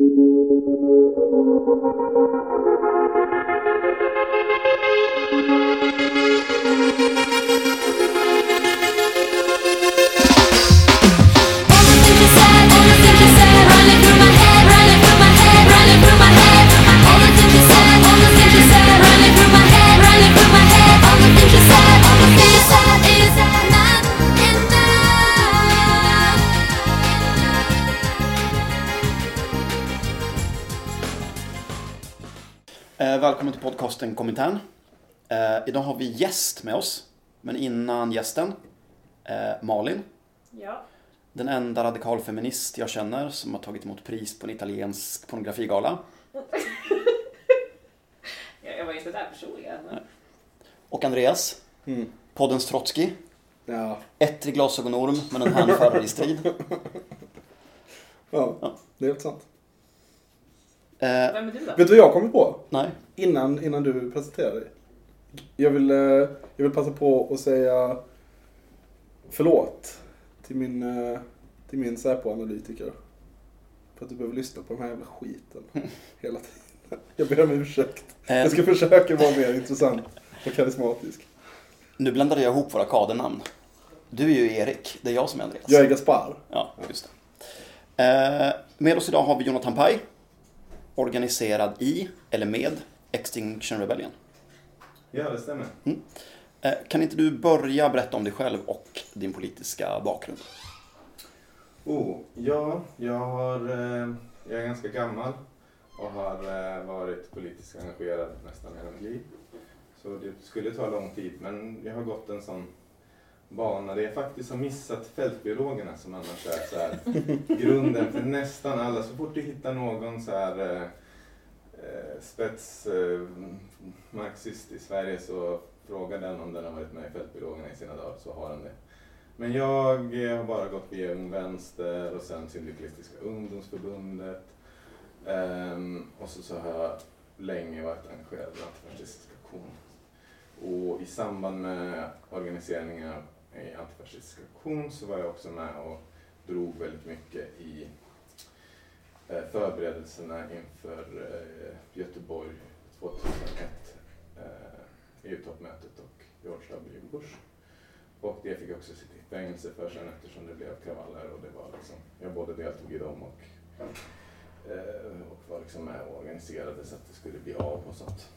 Eh, välkommen till podcasten Komintern. Eh, idag har vi gäst med oss. Men innan gästen, eh, Malin. Ja. Den enda radikalfeminist jag känner som har tagit emot pris på en italiensk pornografigala. Jag var inte där personligen. Men... Och Andreas, Mm. poddens Trotsky. Ja. Ettrig glasögonorm men en hänförare i strid. ja, Ja. det är helt sant. Eh, Vem är du då? Vet du vad jag kom på? nej. Innan, innan du presenterar dig. Jag vill, eh, jag vill passa på att säga förlåt till min, eh, till min Säpo-analytiker. För att du behöver lyssna på den här jävla skiten hela tiden. Jag ber om ursäkt. Jag ska försöka vara mer intressant och karismatisk. Nu blandade jag ihop våra kadernamn. Du är ju Erik, det är jag som är Andreas. Jag är Gaspar. Ja, just det. Med oss idag har vi Jonathan Paj. Organiserad i, eller med, Extinction Rebellion. Ja, det stämmer. Eh, kan inte du börja berätta om dig själv och din politiska bakgrund? Oh, ja, jag, har, eh, jag är ganska gammal och har eh, varit politiskt engagerad nästan hela mitt liv. Så det skulle ta lång tid, men jag har gått en sån bana där jag faktiskt har missat fältbiologerna som annars är så här, grunden för nästan alla. Så fort du hittar någon så här eh, spetsmarxist eh, eh i Sverige så frågar den om den har varit med i fältbiologerna i sina dagar så har den det. Men jag eh, har bara gått via Ung Vänster och sen Syndikalistiska ungdomsförbundet. Um, och så, så har jag länge varit engagerad i Antifascistisk aktion. Och i samband med organiseringen i Antifascistisk aktion så var jag också med och drog väldigt mycket i eh, förberedelserna inför eh, Göteborg 2001, EU-toppmötet och George W. Bush. Och det fick jag också sitta i fängelse för sen eftersom det blev kravaller och det var liksom, jag både deltog i dem och, och var liksom med och organiserade så att det skulle bli av och sånt.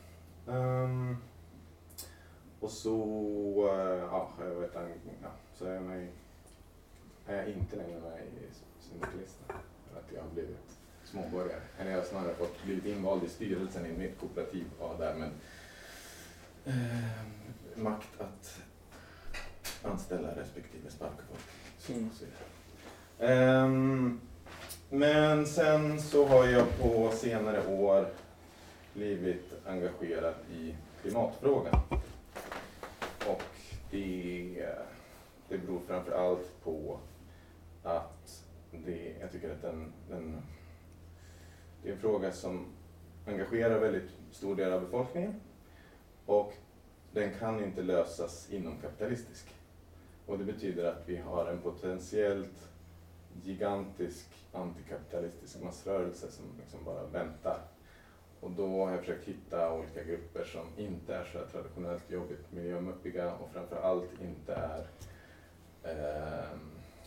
Um, och så, eh, ja, jag varit, en- ja, så är i- är jag inte längre med i Syndikalisten. För att jag har blivit småborgare. Eller jag har snarare fått blivit invald i styrelsen i mitt kooperativ och har därmed eh, makt att anställa respektive sparka folk. Så, Mm. så det. Ehm, men sen så har jag på senare år blivit engagerad i klimatfrågan. Och det, det beror framför allt på att det, jag tycker att den, den, det är en fråga som engagerar väldigt stor del av befolkningen. Och den kan inte lösas inom kapitalistisk. Och det betyder att vi har en potentiellt gigantisk antikapitalistisk massrörelse som liksom bara väntar. Och då har jag försökt hitta olika grupper som inte är så här traditionellt jobbigt miljömuppiga och framför allt inte är eh,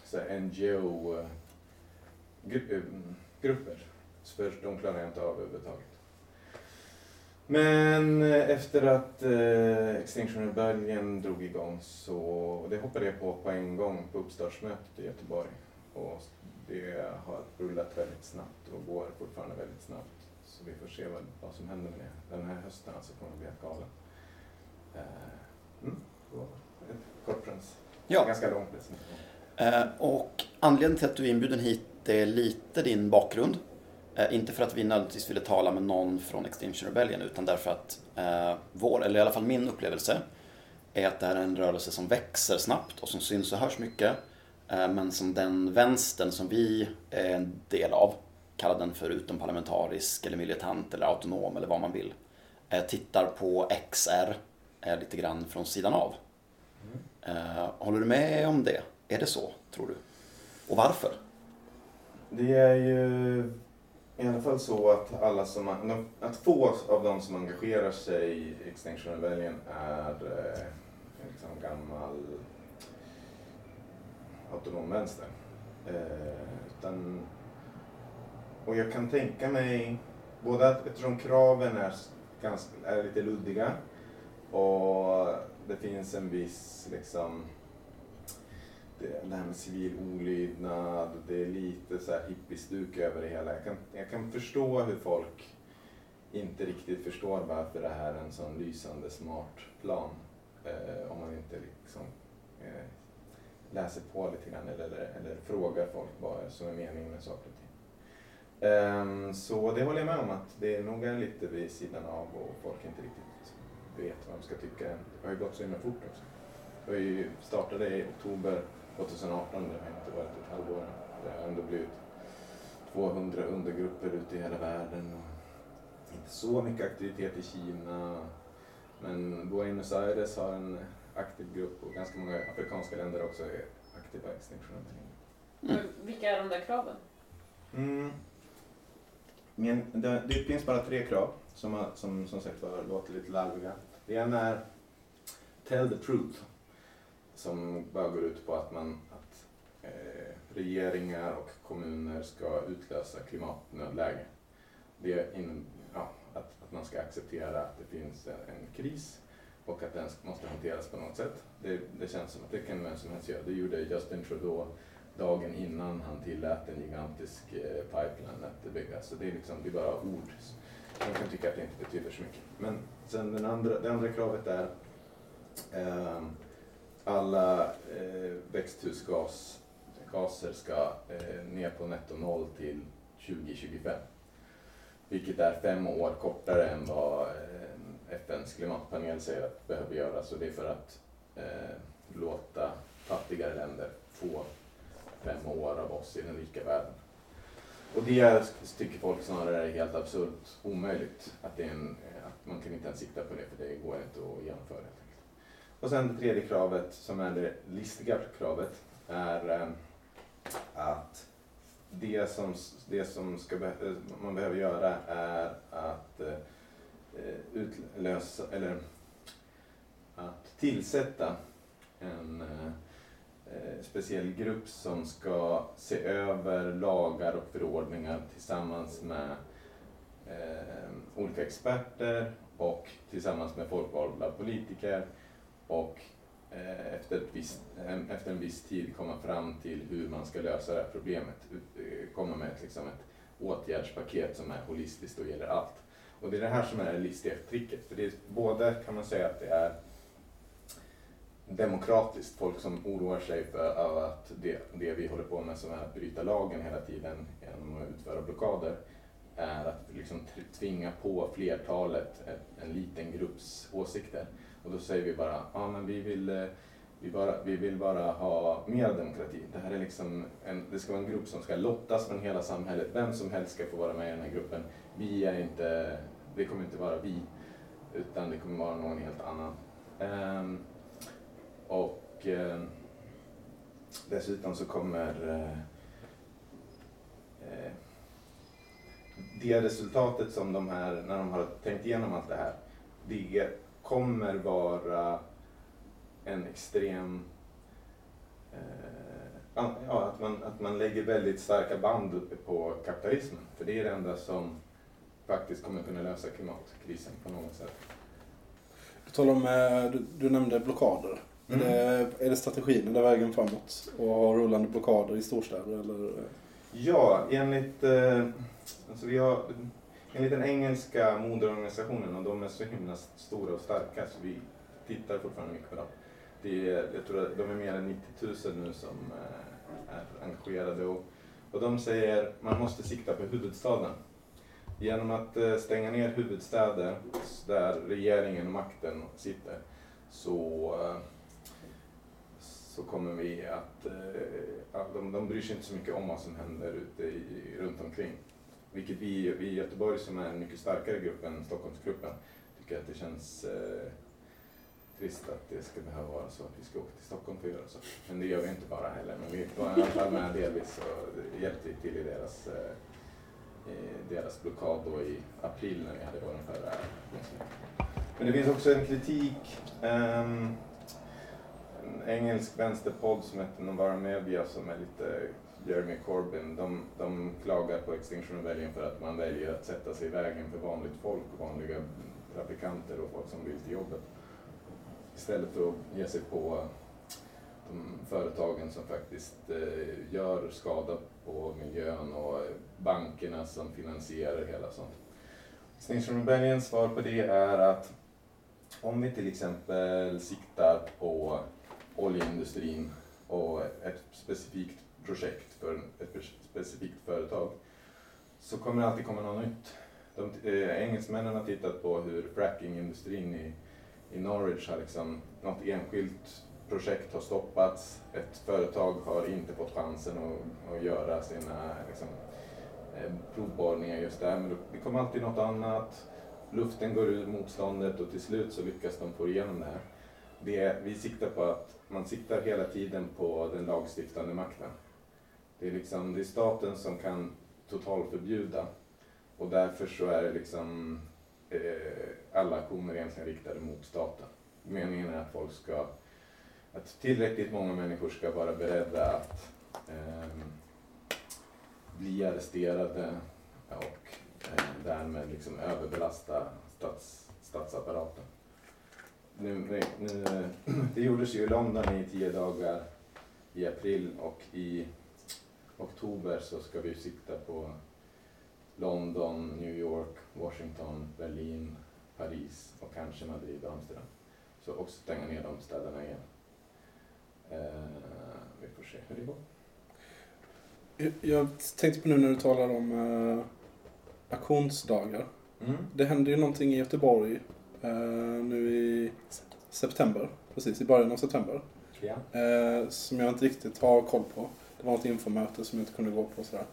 så här NGO-grupper. Eh, eh, För de klarar jag inte av överhuvudtaget. Men eh, efter att eh, Extinction Rebellion drog igång så, det hoppade jag på på en gång på uppstartsmötet i Göteborg. Och det har rullat väldigt snabbt och går fortfarande väldigt snabbt. Vi får se vad, vad som händer med det. Den här hösten alltså kommer det bli helt galen. Eh, mm, det ett kort prins. Ja. Ganska lång presentation. Eh, och anledningen till att du är inbjuden hit är lite din bakgrund. Eh, inte för att vi nödvändigtvis ville tala med någon från Extinction Rebellion utan därför att eh, vår, eller i alla fall min upplevelse, är att det här är en rörelse som växer snabbt och som syns och hörs mycket. Eh, men som den vänstern som vi är en del av, kalla den för utomparlamentarisk eller militant eller autonom eller vad man vill, eh, tittar på XR eh, lite grann från sidan av. Mm. håller du med om det? Är det så, tror du? Och varför? Det är ju i alla fall så att, alla som, att få av de som engagerar sig i Extinction Rebellion är liksom gammal autonom vänster. Utan, och jag kan tänka mig, både att eftersom kraven är, ganska, är lite luddiga och det finns en viss liksom det, det här med civil olydnad, det är lite så här hippiestuk över det hela. Jag kan, jag kan förstå hur folk inte riktigt förstår varför det här är en sån lysande smart plan. Eh, om man inte liksom eh, läser på lite grann eller, eller, eller frågar folk vad som är meningen med saker så det håller jag med om att det är nog är lite vid sidan av och folk inte riktigt vet vad de ska tycka. Det har ju gått så himla fort också. Vi startade i oktober 2018, det har inte varit ett halvår Det har ändå blivit 200 undergrupper ute i hela världen. Inte så mycket aktivitet i Kina. Men Buenos Aires har en aktiv grupp och ganska många afrikanska länder också är aktiva i Extinction Rebellion. Men vilka är de där kraven? Mm. Men det, det finns bara tre krav som, som, som sagt var låter lite larviga. Det ena är Tell the truth. Som bara går ut på att, man, att eh, regeringar och kommuner ska utlösa klimatnödläge. Det in, ja, att, att man ska acceptera att det finns en, en kris och att den måste hanteras på något sätt. Det, det känns som att det kan vem som helst göra. Det gjorde Justin Trudeau dagen innan han tillät en gigantisk eh, pipeline att byggas. Så det är, liksom, det är bara ord. Man kan tycka att det inte betyder så mycket. Men sen den andra, det andra kravet är eh, alla eh, växthusgaser ska eh, ner på netto noll till 2025. Vilket är fem år kortare än vad eh, FNs klimatpanel säger att behöver göras. Och det är för att eh, låta fattigare länder få fem år av oss i den rika världen. Och det tycker folk snarare är helt absurt omöjligt. Att, det är en, att man kan inte ens sikta på det för det går inte att genomföra. Och sen det tredje kravet som är det listiga kravet är eh, att det som, det som ska be, man behöver göra är att eh, utlösa, eller att tillsätta en eh, Eh, speciell grupp som ska se över lagar och förordningar tillsammans med eh, olika experter och tillsammans med folkvalda politiker och eh, efter, ett visst, efter en viss tid komma fram till hur man ska lösa det här problemet. Eh, komma med ett, liksom ett åtgärdspaket som är holistiskt och gäller allt. Och det är det här som är det listiga tricket. För det är både kan man säga att det är demokratiskt, folk som oroar sig för att det, det vi håller på med som är att bryta lagen hela tiden genom att utföra blockader är att liksom tvinga på flertalet en, liten grupps åsikter. Och då säger vi bara, ja men vi vill, eh, vi, bara, vi vill bara ha mer demokrati. Det här är liksom en, det ska vara en grupp som ska lottas från hela samhället. Vem som helst ska få vara med i den här gruppen. Vi är inte, det kommer inte vara vi, utan det kommer vara någon helt annan. Um, och eh, dessutom så kommer eh, eh, det resultatet som de här, när de har tänkt igenom allt det här, det kommer vara en extrem eh, ja, att, man, att man lägger väldigt starka band uppe på kapitalismen. För det är det enda som faktiskt kommer kunna lösa klimatkrisen på något sätt. Du, talar om, eh, du, du nämnde blockader. Mm. Är, det, är det strategin, är det vägen framåt? Och ha rullande blockader i storstäder eller? Ja, enligt, eh, alltså vi har, enligt den engelska moderorganisationen, och de är så himla stora och starka så vi tittar fortfarande mycket på dem. Det är, jag tror att de är mer än 90 000 nu som eh, är engagerade och, och de säger man måste sikta på huvudstaden. Genom att eh, stänga ner huvudstäder där regeringen och makten sitter så eh, så kommer vi att, eh, att de, de bryr sig inte så mycket om vad som händer ute i, runt omkring. Vilket vi, vi i Göteborg som är en mycket starkare grupp än Stockholmsgruppen tycker att det känns eh, trist att det ska behöva vara så att vi ska åka till Stockholm för att göra så. Men det gör vi inte bara heller, men vi var i alla fall med delvis och hjälpte till i deras, eh, i deras blockad då i april när vi hade vår förra. Men det finns också en kritik. ehm, engelsk vänsterpodd som heter Novara Media som är lite Jeremy Corbyn. De, de klagar på Extinction Rebellion för att man väljer att sätta sig i vägen för vanligt folk, vanliga trafikanter och folk som vill till jobbet. Istället för att ge sig på de företagen som faktiskt eh, gör skada på miljön och eh, bankerna som finansierar hela sånt. Extinction Rebellions svar på det är att om vi till exempel siktar på oljeindustrin och ett specifikt projekt för ett specifikt företag så kommer det alltid komma något nytt. De, eh, engelsmännen har tittat på hur frackingindustrin i, i Norwich har liksom, något enskilt projekt har stoppats, ett företag har inte fått chansen att, att göra sina liksom, eh, provborrningar just där, men det kommer alltid något annat. Luften går ur motståndet och till slut så lyckas de få igenom det här. Det, vi siktar på att man siktar hela tiden på den lagstiftande makten. Det är, liksom, det är staten som kan totalförbjuda och därför så är det liksom eh, alla aktioner egentligen riktade mot staten. Meningen är att folk ska att tillräckligt många människor ska vara beredda att eh, bli arresterade och eh, därmed liksom överbelasta stats, statsapparaten. Nu, nu, det gjordes ju i London i tio dagar i april och i oktober så ska vi sikta på London, New York, Washington, Berlin, Paris och kanske Madrid och Amsterdam. Så också stänga ner de städerna igen. Eh, vi får se hur det går. Jag- tänkte på nu när du talar om uh, auktionsdagar. Mm. Det hände ju någonting i Göteborg eh, nu i september. Precis, i början av september. Ja. Eh, som jag inte riktigt har koll på. Det var något infomöte som jag inte kunde gå på sådär.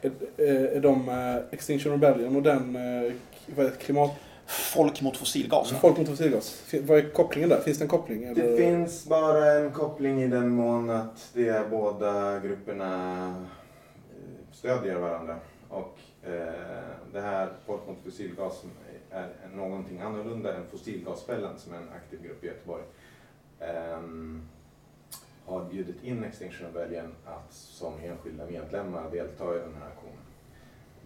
Är, är, är de eh, Extinction Rebellion och den eh, vad är det, klimat... Folk mot fossilgas. Folk mot fossilgas. Vad är kopplingen där? Finns det en koppling? Eller? Det finns bara en koppling i den mån att det är båda grupperna eh, stödjer varandra. Och eh, det här Folk mot fossilgas är någonting annorlunda än Fossilgasfällan som är en aktiv grupp i Göteborg. ehm, har bjudit in Extinction Rebellion att som enskilda medlemmar delta i den här aktionen.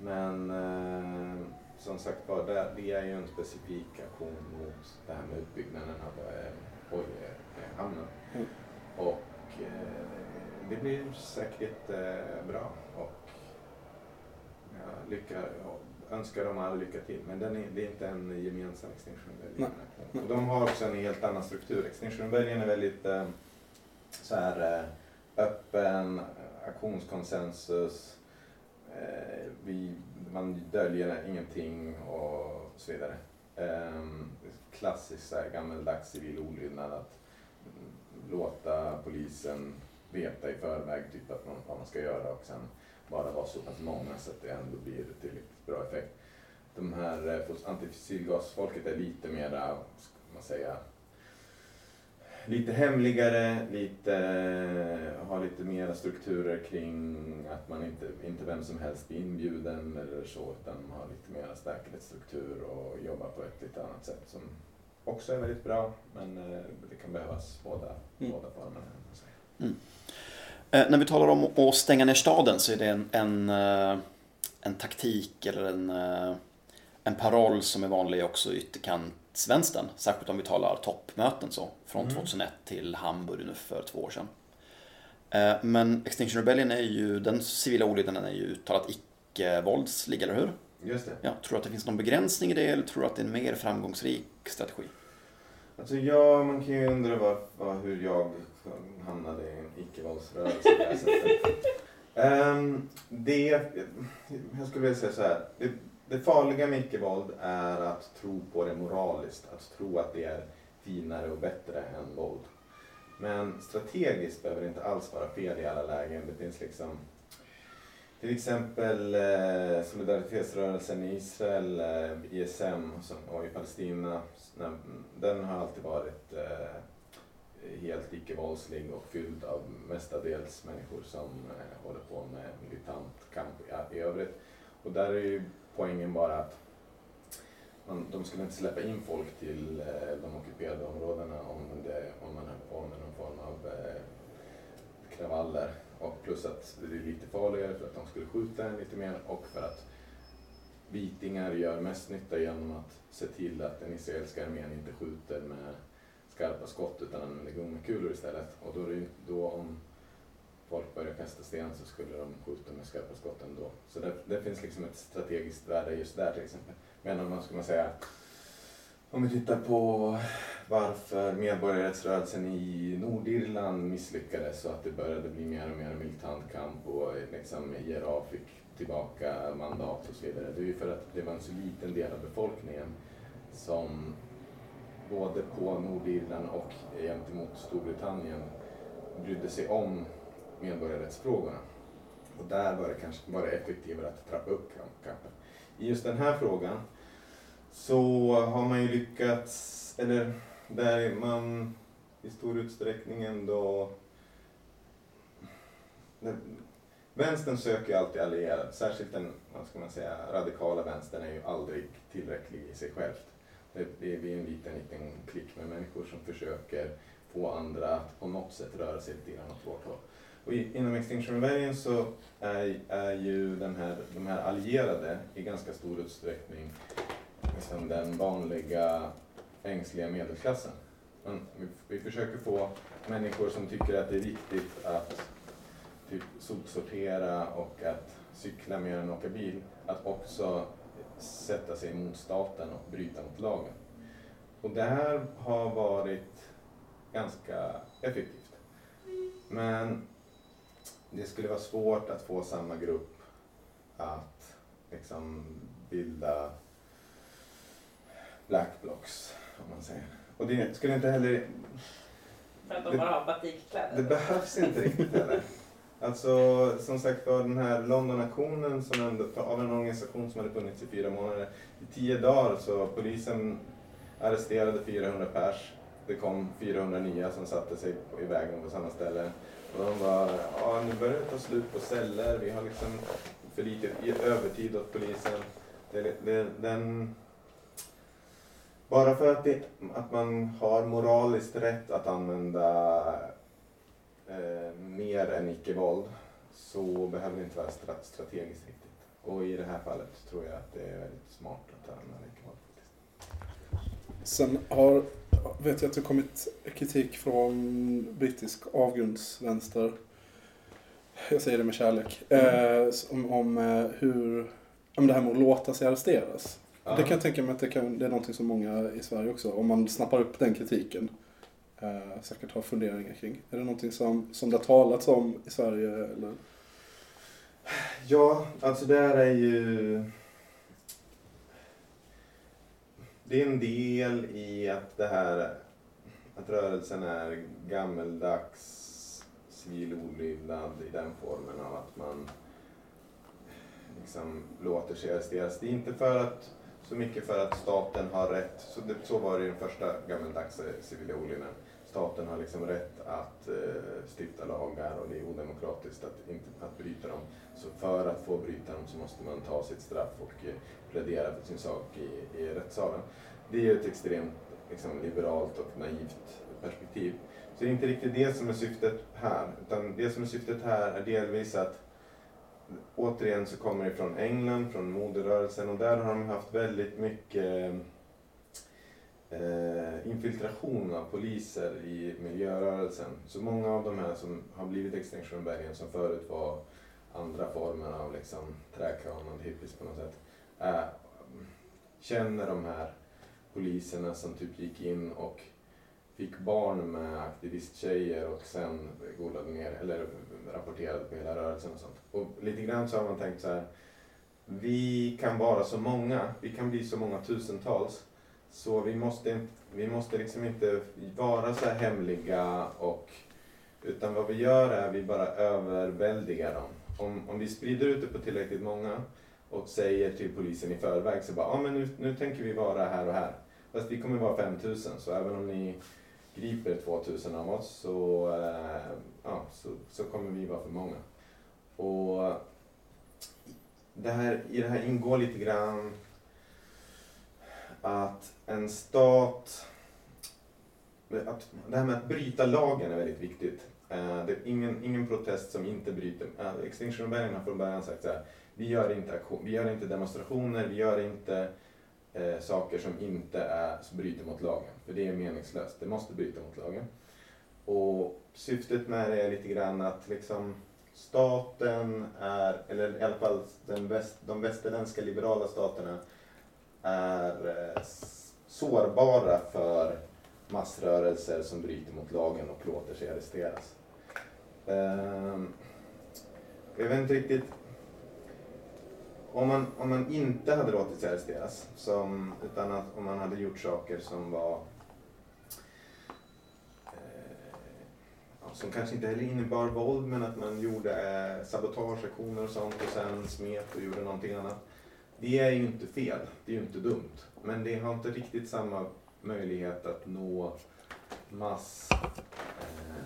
Men eh, som sagt var, det, det är ju en specifik aktion mot det här med utbyggnaden av eh, oljehamnen. Mm. Och eh, det blir säkert eh, bra. Och jag lycka, jag önskar dem all lycka till. Men den är, det är inte en gemensam Extinction Rebellion. Och de har också en helt annan struktur. Extinction Rebellion är väldigt eh, så här, eh, öppen, aktionskonsensus. Eh, vi, man döljer ingenting och så vidare. Um, klassiskt så här, gammeldags civil olydnad att mm, låta polisen veta i förväg typ att man, vad man ska göra och sen bara vara så pass många så att det ändå blir tillräckligt bra effekt. De här eh, fos- antifossilgasfolket är lite mera, ska man säga, lite hemligare, lite, har lite mera strukturer kring att man inte, inte vem som helst blir inbjuden eller så, utan man har lite mera säkerhetsstruktur och jobbar på ett lite annat sätt som också är väldigt bra, men eh, det kan behövas båda, Mm. båda formerna. säga. Eh, när vi talar om att stänga ner staden så är det en, en, eh, en taktik eller en, eh, en paroll som är vanlig också i ytterkantsvänstern. Särskilt om vi talar toppmöten så. Från Mm. 2001 till Hamburg nu för två år sedan. Eh, men Extinction Rebellion är ju, den civila olydnaden är ju uttalat icke-våldslig, eller hur? Just det. Ja, tror du att det finns någon begränsning i det eller tror du att det är en mer framgångsrik strategi? Alltså ja, man kan ju undra var, var, hur jag hamnade i en icke-våldsrörelse på det här sättet. Um, det, jag skulle vilja säga så här. Det, det farliga med icke-våld är att tro på det moraliskt. Att tro att det är finare och bättre än våld. Men strategiskt behöver det inte alls vara fel i alla lägen. Det finns liksom till exempel eh, solidaritetsrörelsen i Israel, eh, ISM och i Palestina, den har alltid varit eh, helt icke-våldslig och fylld av mestadels människor som eh, håller på med militant kamp i, i övrigt. Och där är ju poängen bara att man, de skulle inte släppa in folk till eh, de ockuperade områdena om, det, om man höll på med någon form av eh, kravaller. Och plus att det är lite farligare för att de skulle skjuta en lite mer och för att vitingar gör mest nytta genom att se till att den israeliska armén inte skjuter med skarpa skott utan använder gummikulor istället. Och då, är det, då om folk börjar kasta sten så skulle de skjuta med skarpa skott ändå. Så det, det finns liksom ett strategiskt värde just där till exempel. Men om man ska man säga, om vi tittar på varför medborgarrättsrörelsen i Nordirland misslyckades så att det började bli mer och mer militant kamp och liksom IRA fick tillbaka mandat och så vidare. Det är ju för att det var en så liten del av befolkningen som både på Nordirland och gentemot Storbritannien brydde sig om medborgarrättsfrågorna. Och där var det kanske bara effektivare att trappa upp kampen. I just den här frågan så har man ju lyckats, eller där man i stor utsträckning ändå Vänstern söker alltid allierade, särskilt den vad ska man säga, radikala vänstern är ju aldrig tillräcklig i sig självt. Eh, det är vi en liten, liten klick med människor som försöker få andra att på något sätt röra sig lite grann åt vårt håll. Och inom Extinction Rebellion så är, är ju den här, de här allierade i ganska stor utsträckning liksom den vanliga ängsliga medelklassen. Men vi, vi försöker få människor som tycker att det är viktigt att typ sopsortera och att cykla mer än åka bil, att också sätta sig mot staten och bryta mot lagen. Och det här har varit ganska effektivt. Men det skulle vara svårt att få samma grupp att liksom bilda black blocks, om man säger. Och det skulle inte heller... För att de bara har batikkläder? Det behövs inte riktigt heller. Alltså, som sagt var, den här Londonaktionen som ändå, av en organisation som hade funnits i fyra månader. I tio dagar så polisen arresterade 400 pers. Det kom 400 nya som satte sig i vägen på samma ställe. Och de bara, ja nu börjar det ta slut på celler, vi har liksom för lite övertid åt polisen. Det, det, den, bara för att, det, att man har moraliskt rätt att använda eh, mer än icke-våld så behöver det inte vara strategiskt riktigt. Och i det här fallet tror jag att det är väldigt smart att använda icke-våld. Sen har, vet jag att det kommit kritik från brittisk avgrundsvänster, jag säger det med kärlek, mm. eh, om, om eh, hur, om det här med att låta sig arresteras. Ja. Det kan jag tänka mig att det, kan, det är någonting som många i Sverige också, om man snappar upp den kritiken, eh, säkert har funderingar kring. Är det någonting som, som det har talats om i Sverige? Eller? Ja, alltså det här är ju... Det är en del i att det här att rörelsen är gammeldags civil olydnad i den formen av att man liksom låter sig arresteras. Det är inte för att, så mycket för att staten har rätt, så, det, så var det i den första gammeldags civila olydnaden staten har liksom rätt att eh, stifta lagar och det är odemokratiskt att, inte, att bryta dem. Så för att få bryta dem så måste man ta sitt straff och eh, plädera för sin sak i, i rättssalen. Det är ju ett extremt liksom, liberalt och naivt perspektiv. Så det är inte riktigt det som är syftet här, utan det som är syftet här är delvis att återigen så kommer det från England, från moderrörelsen och där har de haft väldigt mycket eh, infiltration av poliser i miljörörelsen. Så många av de här som har blivit Extinction Rebellion som förut var andra former av liksom, trädkramande hippies på något sätt, eh, känner de här poliserna som typ gick in och fick barn med aktivisttjejer och sen golade ner, eller rapporterade på hela rörelsen och sånt. Och lite grann så har man tänkt så här, vi kan vara så många, vi kan bli så många tusentals så vi måste, vi måste liksom inte vara så här hemliga och utan vad vi gör är att vi bara överväldigar dem. Om, om vi sprider ut det på tillräckligt många och säger till polisen i förväg så bara, ja ah, men nu, nu tänker vi vara här och här. Fast vi kommer vara 5000 så även om ni griper 2000 av oss så, äh, ja, så, så kommer vi vara för många. Och det här, i det här ingår lite grann att en stat... Att, det här med att bryta lagen är väldigt viktigt. Eh, det är ingen, ingen protest som inte bryter... Eh, extinction Rebellion har från början sagt så här. Vi gör inte, aktion, vi gör inte demonstrationer, vi gör inte eh, saker som inte är, som bryter mot lagen. För det är meningslöst. Det måste bryta mot lagen. Och syftet med det är lite grann att liksom staten är, eller i alla fall den väst, de västerländska liberala staterna är eh, sårbara för massrörelser som bryter mot lagen och låter sig arresteras. Ehm, jag vet inte riktigt om man, om man inte hade låtit sig arresteras, som, utan att om man hade gjort saker som var eh, som kanske inte heller innebar våld, men att man gjorde eh, sabotageaktioner och sånt och sen smet och gjorde någonting annat. Det är ju inte fel, det är ju inte dumt. Men det har inte riktigt samma möjlighet att nå mass, eh,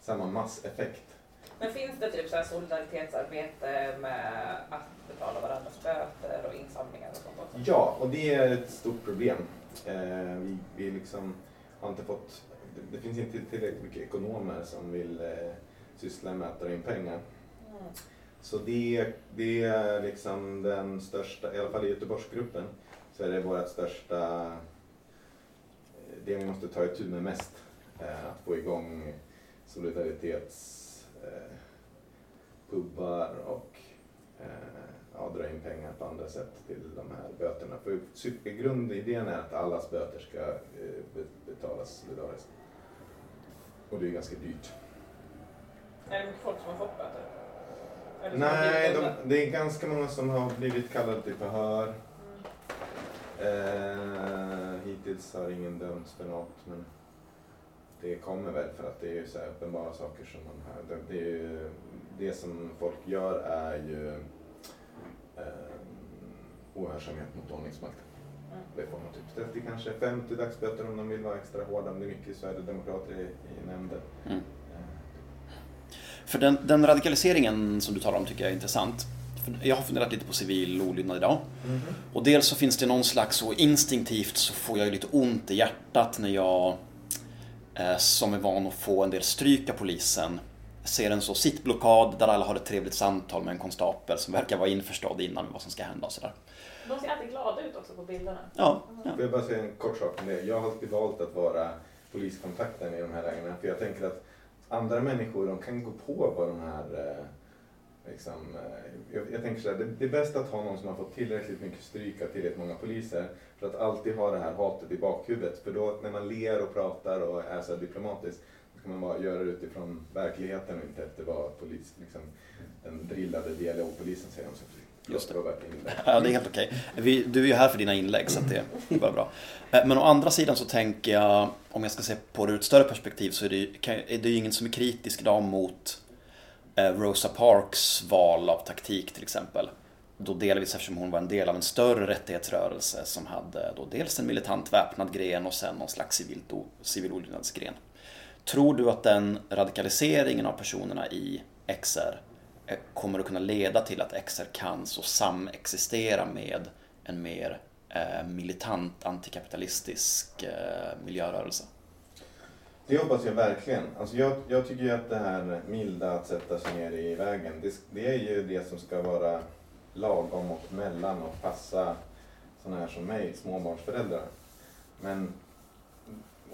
samma masseffekt. Men finns det typ så här solidaritetsarbete med att betala varandras böter och insamlingar och sånt också? Ja, och det är ett stort problem. Eh, vi, vi liksom har inte fått, det, det finns inte tillräckligt mycket ekonomer som vill eh, syssla med att dra in pengar. Mm. Så det, det är liksom den största, i alla fall i Göteborgsgruppen, så är det vårt största, det vi måste ta itu med mest. Eh, att få igång solidaritetspubbar eh, och eh, ja, dra in pengar på andra sätt till de här böterna. För grundidén är att allas böter ska eh, betalas solidariskt. Och det är ganska dyrt. Är det mycket folk som har fått böter? Nej, de, det är ganska många som har blivit kallade till förhör. Eh, hittills har ingen dömts för något, men det kommer väl för att det är ju så här uppenbara saker som man hör. Det, det, är ju, det som folk gör är ju eh, ohörsamhet mot ordningsmakten. Mm. Det får man typ ställt till kanske 50 dagsböter om de vill vara extra hårda, om det är mycket Sverigedemokrater i, i nämnden. Mm. För den, den radikaliseringen som du talar om tycker jag är intressant. För Jag har funderat lite på civil olydnad idag. Och dels så finns det någon slags, så instinktivt så får jag ju lite ont i hjärtat när jag, eh, som är van att få en del stryk av polisen, ser en så sittblockad där alla har ett trevligt samtal med en konstapel som verkar vara införstådd innan med vad som ska hända och sådär. De ser alltid glada ut också på bilderna. Ja, ja. Får jag bara säga en kort sak om det? Jag har alltid valt att vara poliskontakten i de här lägena. För jag tänker att andra människor de kan gå på vad de här... Eh, liksom, eh, jag, jag tänker så här, det, det är bäst att ha någon som har fått tillräckligt mycket stryk av tillräckligt många poliser. För att alltid ha det här hatet i bakhuvudet. För då när man ler och pratar och är så här diplomatisk då ska man bara göra det utifrån verkligheten och inte efter vad polis, liksom, den drillade dialogpolisen säger om sig. Just det. Ja, det är helt okej. Vi- Du är ju här för dina inlägg så det är bara bra. Eh, Men å andra sidan så tänker jag, om jag ska se på det ur ett större perspektiv så är det ju, är det ju ingen som är kritisk idag mot eh, Rosa Parks val av taktik till exempel. Då delvis eftersom hon var en del av en större rättighetsrörelse som hade då dels en militant väpnad gren och sen någon slags civil olydnadsgren. Tror du att den radikaliseringen av personerna i XR Eh, kommer att kunna leda till att XR kan så samexistera med en mer eh, militant antikapitalistisk eh, miljörörelse? Det hoppas jag verkligen. Alltså jag, jag tycker ju att det här milda att sätta sig ner i vägen, det, det är ju det som ska vara lagom och mellan och passa sådana här som mig, småbarnsföräldrar. Men,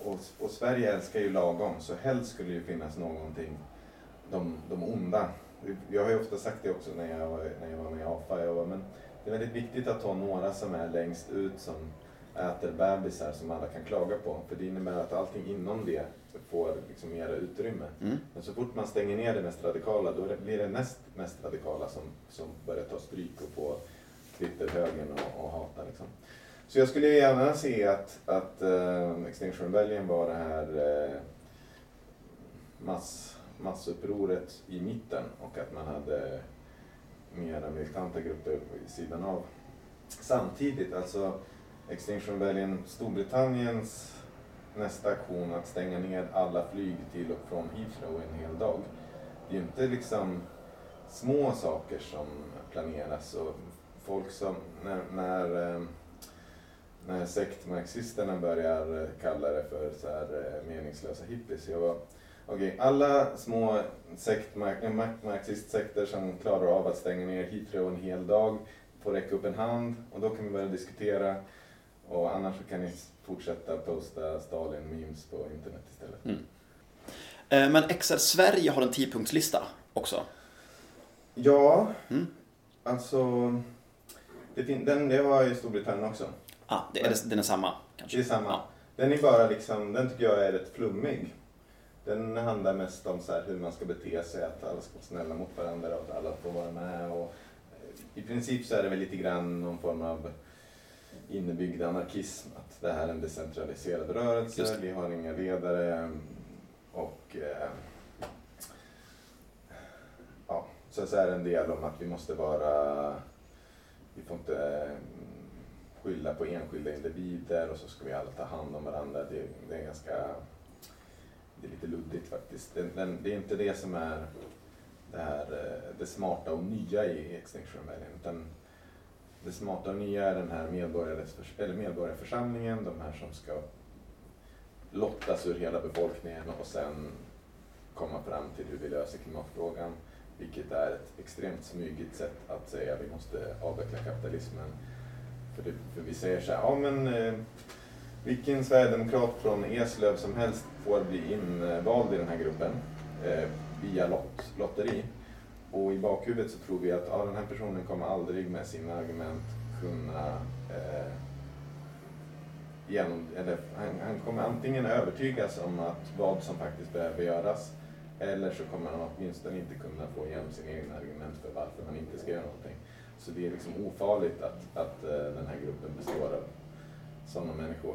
och, och Sverige älskar ju lagom, så helst skulle det ju finnas någonting, de, de onda. Jag har ju ofta sagt det också när jag, när jag var med i AFA, jag var, men det är väldigt viktigt att ha några som är längst ut som äter bebisar som alla kan klaga på. För det innebär att allting inom det får liksom mera utrymme. Mm. Men så fort man stänger ner det mest radikala då blir det näst mest radikala som, som börjar ta stryk och få Twitterhögen och, och hata. Liksom. Så jag skulle gärna se att, att uh, Extinction Rebellion var det här uh, mass, massupproret i mitten och att man hade mera militanta grupper vid sidan av. Samtidigt, alltså Extinction Rebellion, Storbritanniens nästa aktion att stänga ner alla flyg till och från Heathrow en hel dag. Det är ju inte liksom små saker som planeras och folk som, när, när, eh, när sektmarxisterna börjar kalla det för så här eh, meningslösa hippies. Jag var, okej, alla små sektmarxistsekter som klarar av att stänga ner Heathrow en hel dag får räcka upp en hand och då kan vi börja diskutera. Och annars så kan ni fortsätta posta Stalin-memes på internet istället. Mm. Eh, Men XR Sverige har en 10-punktslista också. Ja, Mm. alltså det, den, det har i Storbritannien också. Ah, det är, den är samma kanske? Det är samma. Ja. Den är bara liksom, den tycker jag är rätt flummig. Den handlar mest om så hur man ska bete sig, att alla ska vara snälla mot varandra och att alla får vara med. Och eh, I princip så är det väl lite grann någon form av innebyggd anarkism. Att det här är en decentraliserad rörelse, vi har inga ledare och eh, ja, så, så är det en del om att vi måste vara, vi får inte eh, skylla på enskilda individer och så ska vi alla ta hand om varandra. Det, det är ganska, det är lite luddigt faktiskt. Det, den, det är inte det som är det, här, eh, det smarta och nya i Extinction Rebellion. Utan det smarta och nya är den här eller medborgarförsamlingen, de här som ska lottas ur hela befolkningen och sen komma fram till hur vi löser klimatfrågan. Vilket är ett extremt smygigt sätt att säga att vi måste avveckla kapitalismen. För, det, för vi säger så här, ja men eh, vilken sverigedemokrat från Eslöv som helst får bli invald i den här gruppen eh, via lott, lotteri. Och i bakhuvudet så tror vi att ah, den här personen kommer aldrig med sina argument kunna eh, genom, eller han, han kommer antingen övertygas om att vad som faktiskt behöver göras eller så kommer han åtminstone inte kunna få igenom sina egna argument för varför man inte ska göra någonting. Så det är liksom ofarligt att, att eh, den här gruppen består av sådana människor.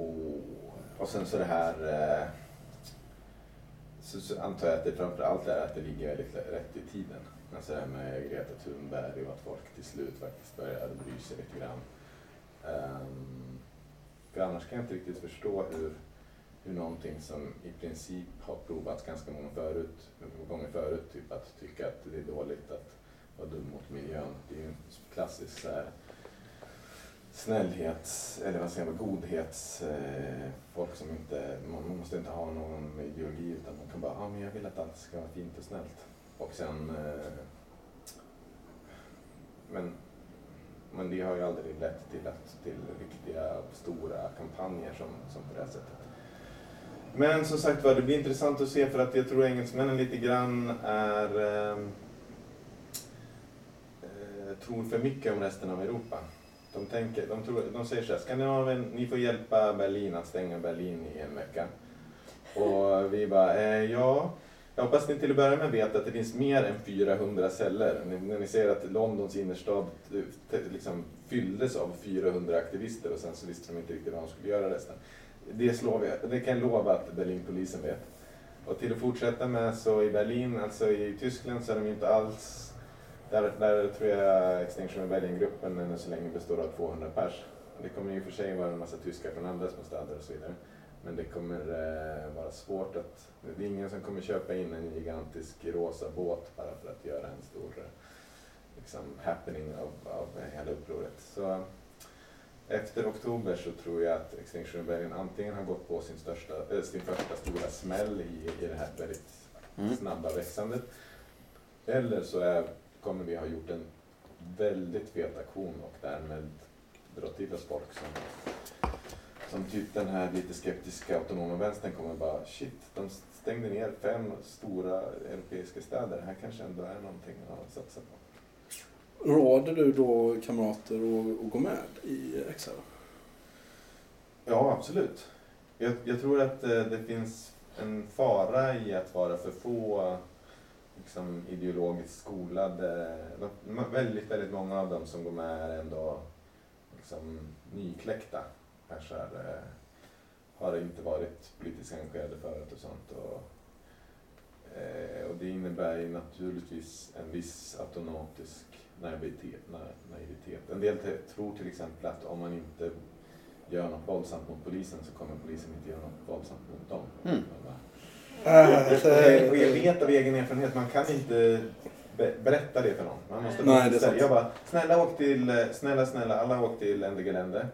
Och, och sen så det här eh, så, så antar jag att det framför allt är att det ligger väldigt rätt i tiden. Alltså det här med Greta Thunberg och att folk till slut faktiskt börjar bry sig lite grann. Um, för annars kan jag inte riktigt förstå hur, hur någonting som i princip har provats ganska många förut, gånger förut, typ att tycka att det är dåligt att vara dum mot miljön. Det är ju en klassisk så här, snällhets, eller vad säger man, godhets, eh, folk som inte, man måste inte ha någon ideologi utan man kan bara, ja ah, men jag vill att allt ska vara fint och snällt. Och sen, eh, men, men det har ju aldrig lett till, att, till riktiga stora kampanjer som, som på det här sättet. Men som sagt var, det blir intressant att se för att jag tror engelsmännen lite grann är eh, eh tror för mycket om resten av Europa. De, tänker, de, tror, de säger så här, Skandinavien, ni får hjälpa Berlin att stänga Berlin i en vecka. Och vi bara, eh, ja, jag hoppas ni till att börja med vet att det finns mer än 400 celler. När, när ni ser att Londons innerstad eh, liksom fylldes av 400 aktivister och sen så visste de inte riktigt vad de skulle göra resten. Det, slår vi, det kan jag lova att Berlinpolisen vet. Och till att fortsätta med så i Berlin, alltså i Tyskland så är de inte alls där, där tror jag Extinction Rebellion-gruppen ännu så länge består av 200 pers. Det kommer och för sig vara en massa tyskar från andra små städer och så vidare. Men det kommer eh, vara svårt att... Det är ingen som kommer köpa in en gigantisk rosa båt bara för att göra en stor liksom, happening av, av hela upproret. Så efter oktober så tror jag att Extinction Rebellion antingen har gått på sin, största, äh, sin första stora smäll i, i det här väldigt Mm. snabba växandet. Eller så är, kommer vi ha gjort en väldigt fet aktion och därmed dra till oss folk som, som typ den här lite skeptiska autonoma vänstern kommer bara shit, de stängde ner fem stora europeiska städer. Här kanske ändå är någonting att satsa på. Råder du då kamrater att, att gå med i XR? Ja, absolut. Jag, jag tror att eh, det finns en fara i att vara för få liksom, ideologiskt skolade. De, väldigt, väldigt många av dem som går med är ändå liksom, nykläckta. Eh, har inte varit politiskt engagerade förut och sånt. Och, eh, och det innebär ju naturligtvis en viss automatisk naivitet. na- naivitet. En del tror till exempel att om man inte gör något våldsamt mot polisen så kommer polisen inte göra något våldsamt mot dem. Mm. Och jag vet av egen erfarenhet, man kan inte be- berätta det för någon. Man måste Nej, det. Jag bara, snälla åk till, snälla, snälla, alla åk till Ende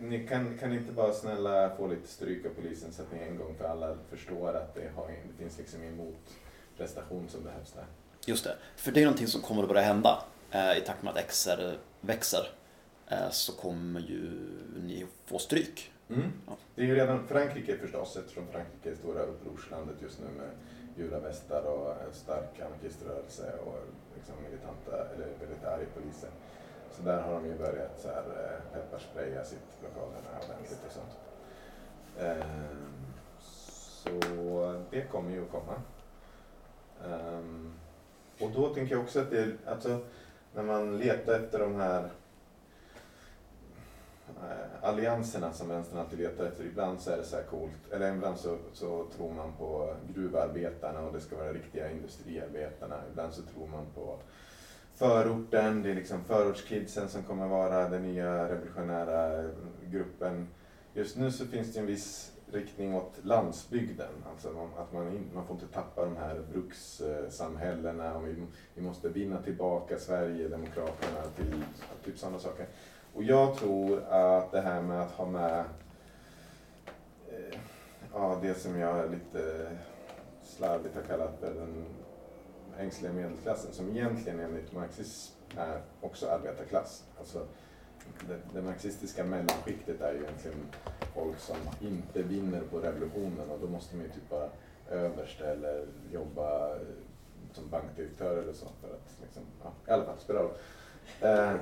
Ni kan, kan inte bara snälla få lite stryk av polisen så att ni en gång för alla förstår att det, har, det finns liksom ingen motprestation som behövs där. Just det, för det är någonting som kommer att börja hända eh, i takt med att XR växer. Eh, så kommer ju ni få stryk. Mm. Ja. Det är ju redan Frankrike förstås, eftersom Frankrike är stora upprorslandet just nu med judavästar och en stark anarkiströrelse och liksom militanta, eller väldigt arga poliser. Så där har de ju börjat så här, eh, pepparspraya sitt lokalerna ordentligt och sånt. Ehm, så det kommer ju att komma. Ehm, och då tänker jag också att det, alltså, när man letar efter de här Eh, allianserna som vänstern alltid letar efter. Ibland så är det så här coolt, eller ibland så, så tror man på gruvarbetarna och det ska vara riktiga industriarbetarna. Ibland så tror man på förorten, det är liksom förortskidsen som kommer vara den nya revolutionära gruppen. Just nu så finns det en viss riktning åt landsbygden, alltså att man, in, man får inte tappa de här brukssamhällena och vi, vi måste vinna tillbaka Sverigedemokraterna till typ sådana saker. Och jag tror att det här med att ha med eh, ja, det som jag lite slarvigt har kallat för den ängsliga medelklassen, som egentligen enligt marxism är också arbetarklass. Alltså, det, det marxistiska mellanskiktet är ju egentligen folk som inte vinner på revolutionen och då måste man ju typ vara överste eller jobba som bankdirektör eller så för att liksom, ja, i alla fall, spelar roll. Eh,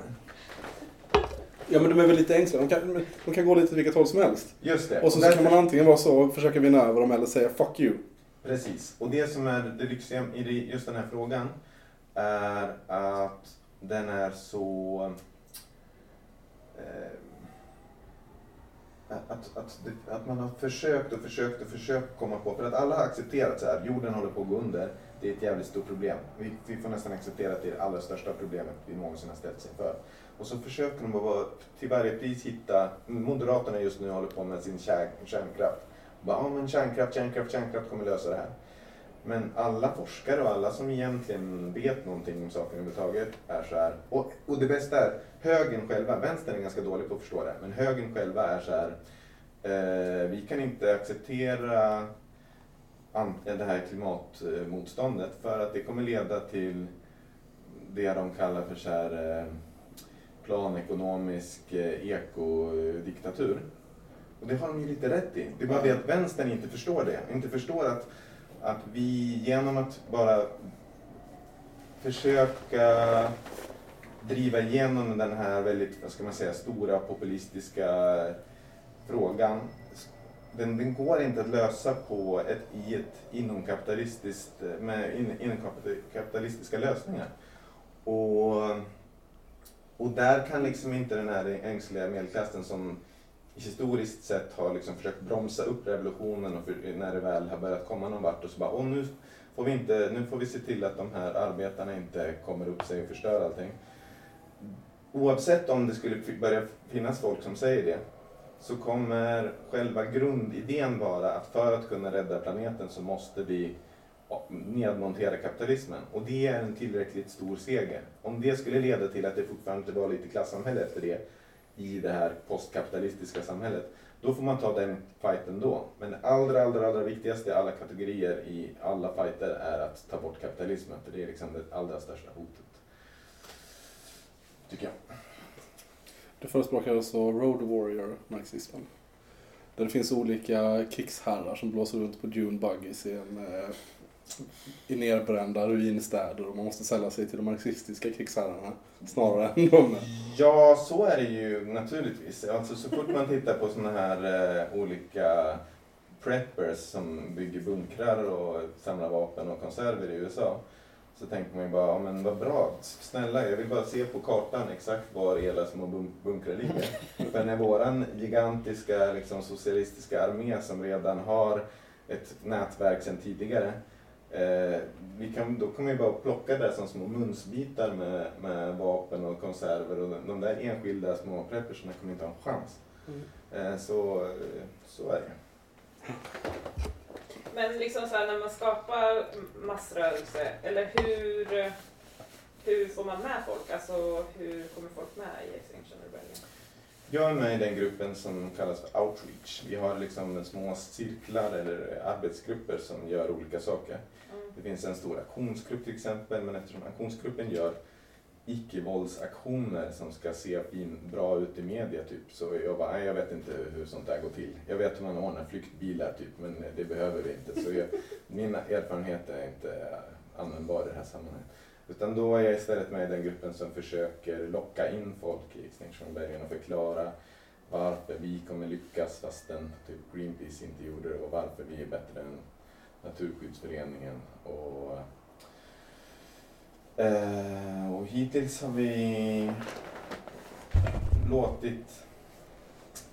Ja men de är väl lite ängsliga. De kan, de kan gå lite åt vilket håll som helst. just det. Och så, så därför- kan man antingen vara så och försöka vinna över dem eller säga fuck you. Precis. Och det som är det lyxiga i just den här frågan är att den är så... Eh, att, att, att man har försökt och försökt och försökt komma på, för att alla har accepterat så här, jorden håller på att gå under, det är ett jävligt stort problem. Vi, vi får nästan acceptera att det är det allra största problemet vi någonsin har ställt sig för. Och så försöker de bara till varje pris hitta, Moderaterna just nu håller på med sin kärnkraft. Bara, ja men kärnkraft, kärnkraft, kärnkraft kommer lösa det här. Men alla forskare och alla som egentligen vet någonting om saken överhuvudtaget är så här. Och, och det bästa är, högern själva, vänstern är ganska dålig på att förstå det, men högern själva är så här. Eh, vi kan inte acceptera det här klimatmotståndet för att det kommer leda till det de kallar för så här, eh, planekonomisk eh, ekodiktatur. Och det har de ju lite rätt i. Det är bara det att vänstern inte förstår det. Inte förstår att, att vi genom att bara försöka driva igenom den här väldigt, vad ska man säga, stora populistiska frågan. Den, den går inte att lösa på ett, i ett inomkapitalistiskt, med in, inomkapitalistiska lösningar. Och, och där kan liksom inte den här ängsliga medelklassen som historiskt sett har liksom försökt bromsa upp revolutionen och för, när det väl har börjat komma någon vart och så bara, åh nu får vi inte, nu får vi se till att de här arbetarna inte kommer upp sig och förstör allting. Oavsett om det skulle börja finnas folk som säger det så kommer själva grundidén vara att för att kunna rädda planeten så måste vi nedmontera kapitalismen. Och det är en tillräckligt stor seger. Om det skulle leda till att det fortfarande var lite klassamhälle efter det i det här postkapitalistiska samhället, då får man ta den fighten då. Men det allra, allra, allra viktigaste i alla kategorier i alla fighter är att ta bort kapitalismen, för det är liksom det allra största hotet. Tycker jag. Du förespråkar alltså Road Warrior-marxismen. Där det finns olika krigsherrar som blåser runt på Dune Buggies i, en, eh, i nerbrända ruinstäder och man måste sälja sig till de marxistiska krigsherrarna snarare än de. Ja, så är det ju naturligtvis. Alltså, så fort man tittar på sådana här eh, olika preppers som bygger bunkrar och samlar vapen och konserver i USA så tänker man ju bara, ja, men vad bra, snälla jag vill bara se på kartan exakt var era små bunk- bunkrar ligger. För när våran gigantiska liksom, socialistiska armé som redan har ett nätverk sedan tidigare Eh, vi kan, då kommer vi bara plocka det som små munsbitar med, med vapen och konserver och de där enskilda små preppersarna kommer inte ha en chans. Eh, så, eh, så är det. Men liksom så här, när man skapar massrörelse, eller hur, hur får man med folk? Alltså hur kommer folk med i Extinction Rebellion? Jag är med i den gruppen som kallas för outreach. Vi har liksom små cirklar eller arbetsgrupper som gör olika saker. Det finns en stor aktionsgrupp till exempel, men eftersom aktionsgruppen gör icke-våldsaktioner som ska se fin, bra ut i media typ, så jag bara, nej jag vet inte hur sånt där går till. Jag vet hur man ordnar flyktbilar typ, men det behöver vi inte. Så jag, min erfarenhet är inte användbar i det här sammanhanget. Utan då är jag istället med i den gruppen som försöker locka in folk i Extinction och förklara varför vi kommer lyckas fastän typ Greenpeace inte gjorde det och varför vi är bättre än Naturskyddsföreningen. Och, eh, och hittills har vi låtit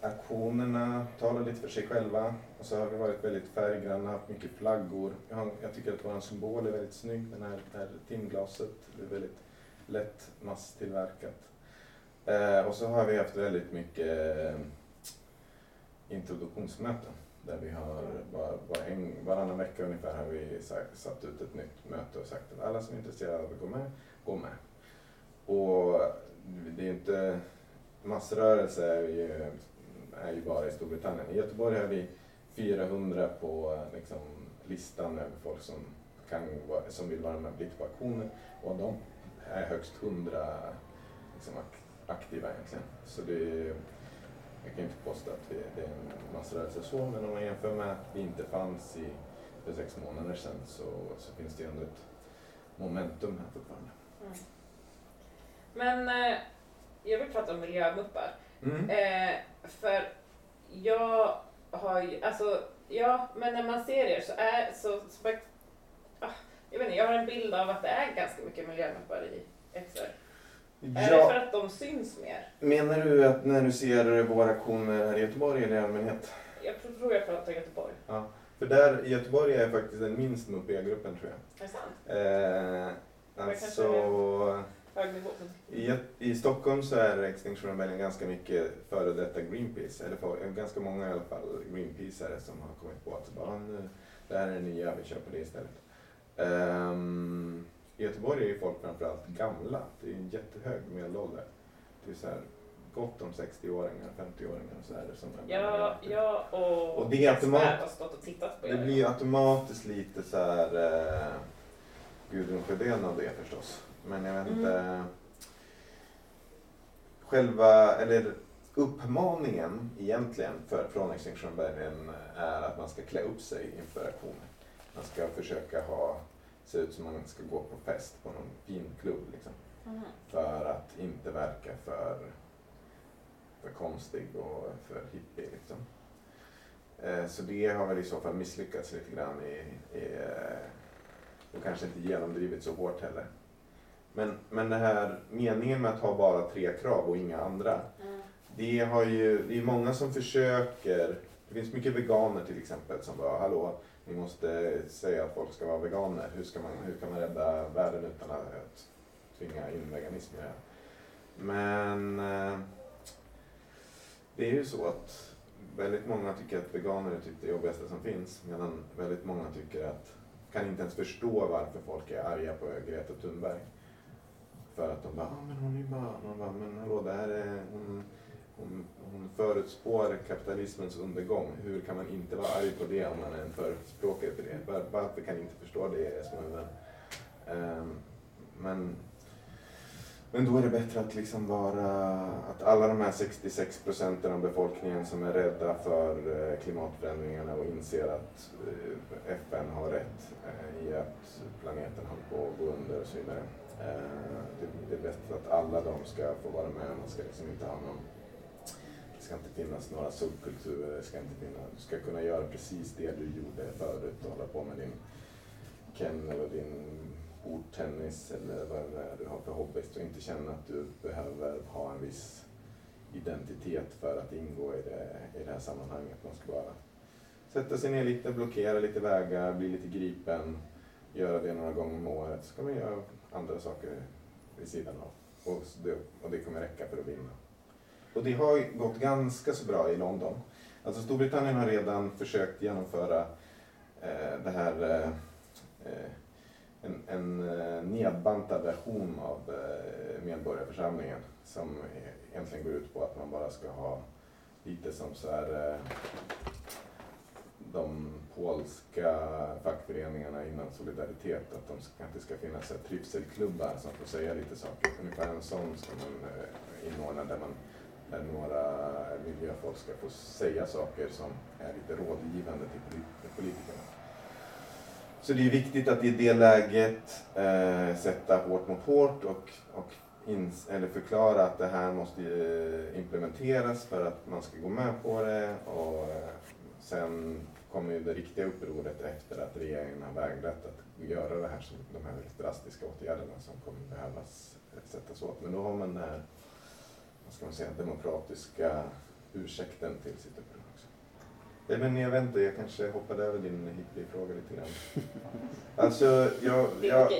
aktionerna tala lite för sig själva. Och så har vi varit väldigt färggranna, haft mycket flaggor. Jag, har, jag tycker att vår symbol är väldigt snygg, den här, det här timglaset. Det är väldigt lätt masstillverkat. Eh, och så har vi haft väldigt mycket eh, introduktionsmöten. Där vi har var, var en, varannan vecka ungefär har vi sagt, satt ut ett nytt möte och sagt att alla som är intresserade av att gå med, gå med. Och det är ju inte, massrörelse är ju, är ju bara i Storbritannien. I Göteborg har vi 400 på liksom, listan över folk som, kan, som vill vara med lite på auktioner Och de är högst 100 liksom, aktiva egentligen. Så det är, jag kan inte påstå att vi, det är en massrörelse så, men om man jämför med att vi inte fanns i, för sex månader sedan så, så finns det ju ändå ett momentum här fortfarande. Mm. Men eh, jag vill prata om miljömuppar. Mm. Eh, för jag har ju, alltså, ja, men när man ser er så är, så, så ah, jag vet inte, jag har en bild av att det är ganska mycket miljömuppar i XR. Är det för att de syns mer? Menar du att när du ser våra aktioner här i Göteborg eller i allmänhet? Jag tror jag pratar Göteborg. För där i Göteborg är faktiskt den minst muppiga gruppen tror jag. Är det sant? Eh, alltså, i, I Stockholm så är Extinction Rebellion ganska mycket före detta Greenpeace, eller för, ganska många i alla fall Greenpeaceare som har kommit på att bara, nu, det här är det nya, vi kör på det istället. Ehm, I Göteborg är ju folk framförallt gamla, det är en jättehög medelålder. Det är så här, gott om 60-åringar, 50-åringar och så är det som är Ja, jag och, Och det är automat- har stått och tittat på Det er. blir ju automatiskt lite så här eh, Gudrun Sjödén av det förstås. Men jag vet Mm. inte. Själva, eller uppmaningen egentligen för, från Extinction Rebellion är att man ska klä upp sig inför aktionen. Man ska försöka ha, se ut som man ska gå på fest på någon fin klubb liksom. Mhm. För att inte verka för, för konstig och för hippie liksom. Eh, Så det har väl i så fall misslyckats lite grann i, i eh, och kanske inte genomdrivit så hårt heller. Men, men det här meningen med att ha bara tre krav och inga andra. Mm. Det har ju, det är många som försöker, det finns mycket veganer till exempel som bara, hallå, ni måste säga att folk ska vara veganer. Hur, ska man, hur kan man rädda världen utan att tvinga in veganism i det här? Men eh, det är ju så att väldigt många tycker att veganer är typ det jobbigaste som finns. Medan väldigt många tycker att, kan inte ens förstå varför folk är arga på Greta Thunberg. För att de bara, ah, men hon är ju bara, man bara, men hallå, det här är, hon, hon, hon förutspår kapitalismens undergång. Hur kan man inte vara arg på det om man är en förespråkare för det? Var, varför kan ni inte förstå det, små vän? Ehm, men, men då är det bättre att liksom vara, att alla de här 66 procenten av befolkningen som är rädda för eh, klimatförändringarna och inser att eh, FN har rätt eh, i att planeten håller på att gå under och så vidare. Ehm, det, är bättre att alla de ska få vara med. Man ska liksom inte ha någon ska inte finnas några subkulturer. Det ska inte finnas, du ska kunna göra precis det du gjorde förut och hålla på med din kennel och din bordtennis eller vad det är du har för hobbies och inte känna att du behöver ha en viss identitet för att ingå i det, i det här sammanhanget. Man ska bara sätta sig ner lite, blockera lite vägar, bli lite gripen, göra det några gånger om året. Så kan man göra andra saker vid sidan av. Och det, och det kommer räcka för att vinna. Och det har gått ganska så bra i London. Alltså Storbritannien har redan försökt genomföra eh, det här eh, eh en, en eh, nedbantad version av eh, medborgarförsamlingen som egentligen går ut på att man bara ska ha lite som så här eh, de polska fackföreningarna inom Solidaritet, att, de ska, att det ska finnas så här trivselklubbar som får säga lite saker. Ungefär en sån ska man eh, inordna där, man, där några miljöfolk ska få säga saker som är lite rådgivande till politikerna. Så det är viktigt att i det läget eh, sätta hårt mot hårt och, och ins- eller förklara att det här måste eh, implementeras för att man ska gå med på det. Och eh, sen kommer ju det riktiga upproret efter att regeringen har vägrat att göra det här, de här väldigt drastiska åtgärderna som kommer behövas eh, sättas åt. Men då har man det här, vad ska man säga, demokratiska ursäkten till sitt uppror också. Nej, men jag vet inte, jag kanske hoppade över din hippie-fråga lite grann. Alltså, jag, Det är jag,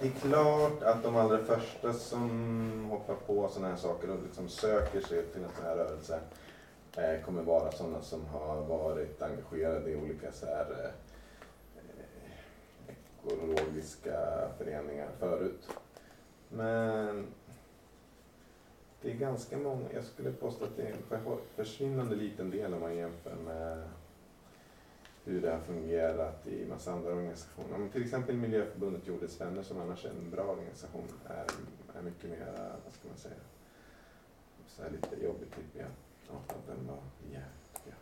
det är klart att de allra första som hoppar på sådana här saker och liksom söker sig till en sån här rörelse eh, kommer vara sådana som har varit engagerade i olika så här, eh, ekologiska föreningar förut. Men det är ganska många, jag skulle påstå att det är en för- försvinnande liten del om man jämför med hur det har fungerat i massa andra organisationer. Men till exempel Miljöförbundet Jordens Vänner som annars är en bra organisation är, är mycket mer, vad ska man säga, så här lite jobbigt typ igen. Ja, den var jävligt jag.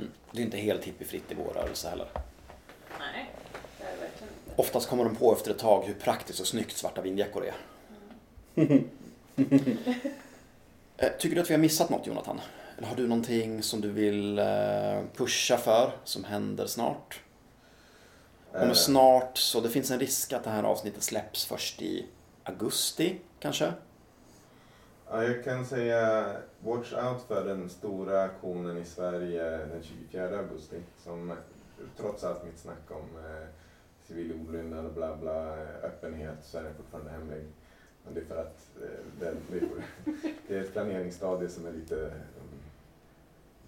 Mm. Det är inte helt hippiefritt i vår rörelse heller. Nej, det är det verkligen inte. Oftast kommer de på efter ett tag hur praktiskt och snyggt svarta vindjackor är. Eh, Tycker du att vi har missat något Jonathan? Eller har du någonting som du vill eh, pusha för som händer snart? Om Eh, snart, så det finns en risk att det här avsnittet släpps först i augusti kanske? Ja, jag kan säga watch out för den stora aktionen i Sverige den 24 augusti. Som trots allt mitt snack om eh, civil olydnad och bla bla, öppenhet, så är den fortfarande hemlig. Men det är för att eh, det, det är ett planeringsstadie som är lite, mm,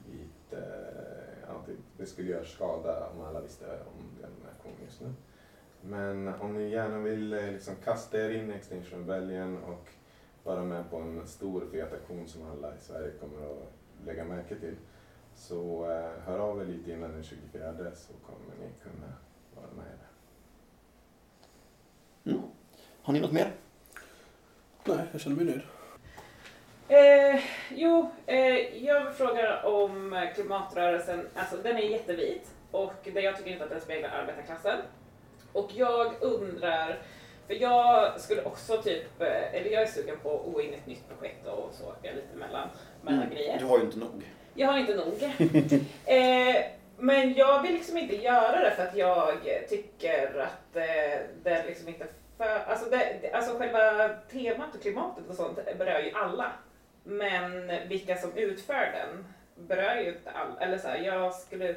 lite eh, det, skulle göra skada om alla visste om den aktionen just nu. Men om ni gärna vill eh, liksom kasta er in i Extinction Rebellion och vara med på en stor fet aktion som alla i Sverige kommer att lägga märke till. Så eh, hör av er lite innan den 24 så kommer ni kunna vara med i det. Mm. Har ni något mer? Nej, jag känner mig nöjd. Eh, jo, eh, jag frågar om klimatrörelsen. Alltså den är jättevit och det jag tycker inte att den speglar arbetarklassen. Och jag undrar, för jag skulle också typ, eh, eller jag är sugen på att gå in i ett nytt projekt och så, jag är lite mellan, mellan Mm. grejer. Du har ju inte nog. Jag har inte nog. eh, men jag vill liksom inte göra det för att jag tycker att eh, det liksom inte för, alltså, det, alltså själva temat och klimatet och sånt berör ju alla. Men vilka som utför den berör ju inte alla. Eller så här, jag skulle...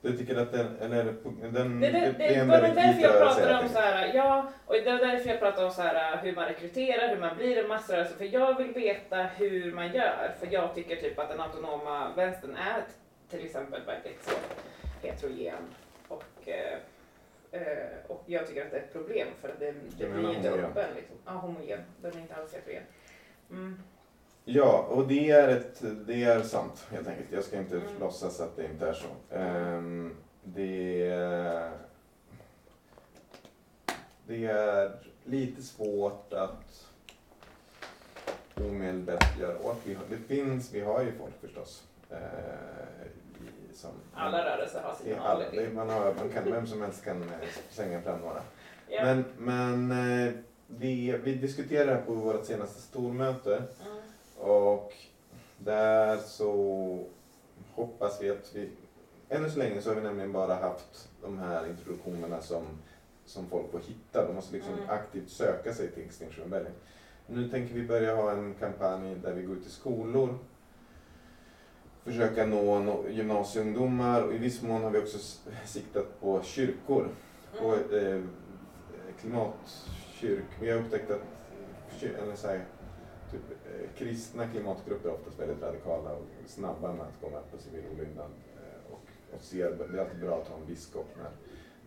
Du tycker att den, eller den, Det, det, det, det var därför jag pratade om så här, ja, och det var därför jag pratade om så här hur man rekryterar, hur man blir en massrörelse. För jag vill veta hur man gör. För jag tycker typ att den autonoma vänstern är till exempel väldigt så heterogen. Och, eh, och jag tycker att det är ett problem för att det, det blir inte homogen? öppen. Liksom. Ja, homogen. Den är inte alls heterogen. Mm. Ja, och det är, ett, det är sant helt enkelt. Jag ska inte Mm. låtsas att det inte är så. Ehm, det, det är lite svårt att omedelbart göra åt. Vi har, det finns, vi har ju folk förstås. eh, i, som, Alla rörelser har sina alla, man har, man kan, vem som helst kan eh, slänga fram några. Ja. Men, men eh, det, vi diskuterade på vårt senaste stormöte. Mm. Och där så hoppas vi att vi... Ännu så länge så har vi nämligen bara haft de här introduktionerna som, som folk får hitta. De måste liksom Mm. aktivt söka sig till Extinction Rebellion. Nu tänker vi börja ha en kampanj där vi går ut i skolor. Försöka nå nå gymnasieungdomar och i viss mån har vi också siktat på kyrkor. På Mm. eh, klimatkyrk. Vi har upptäckt att kyr- eller så här, typ, eh, kristna klimatgrupper är oftast väldigt radikala och snabba med att gå med på civil olydnad. Eh, och, och ser, det är alltid bra att ha en biskop när,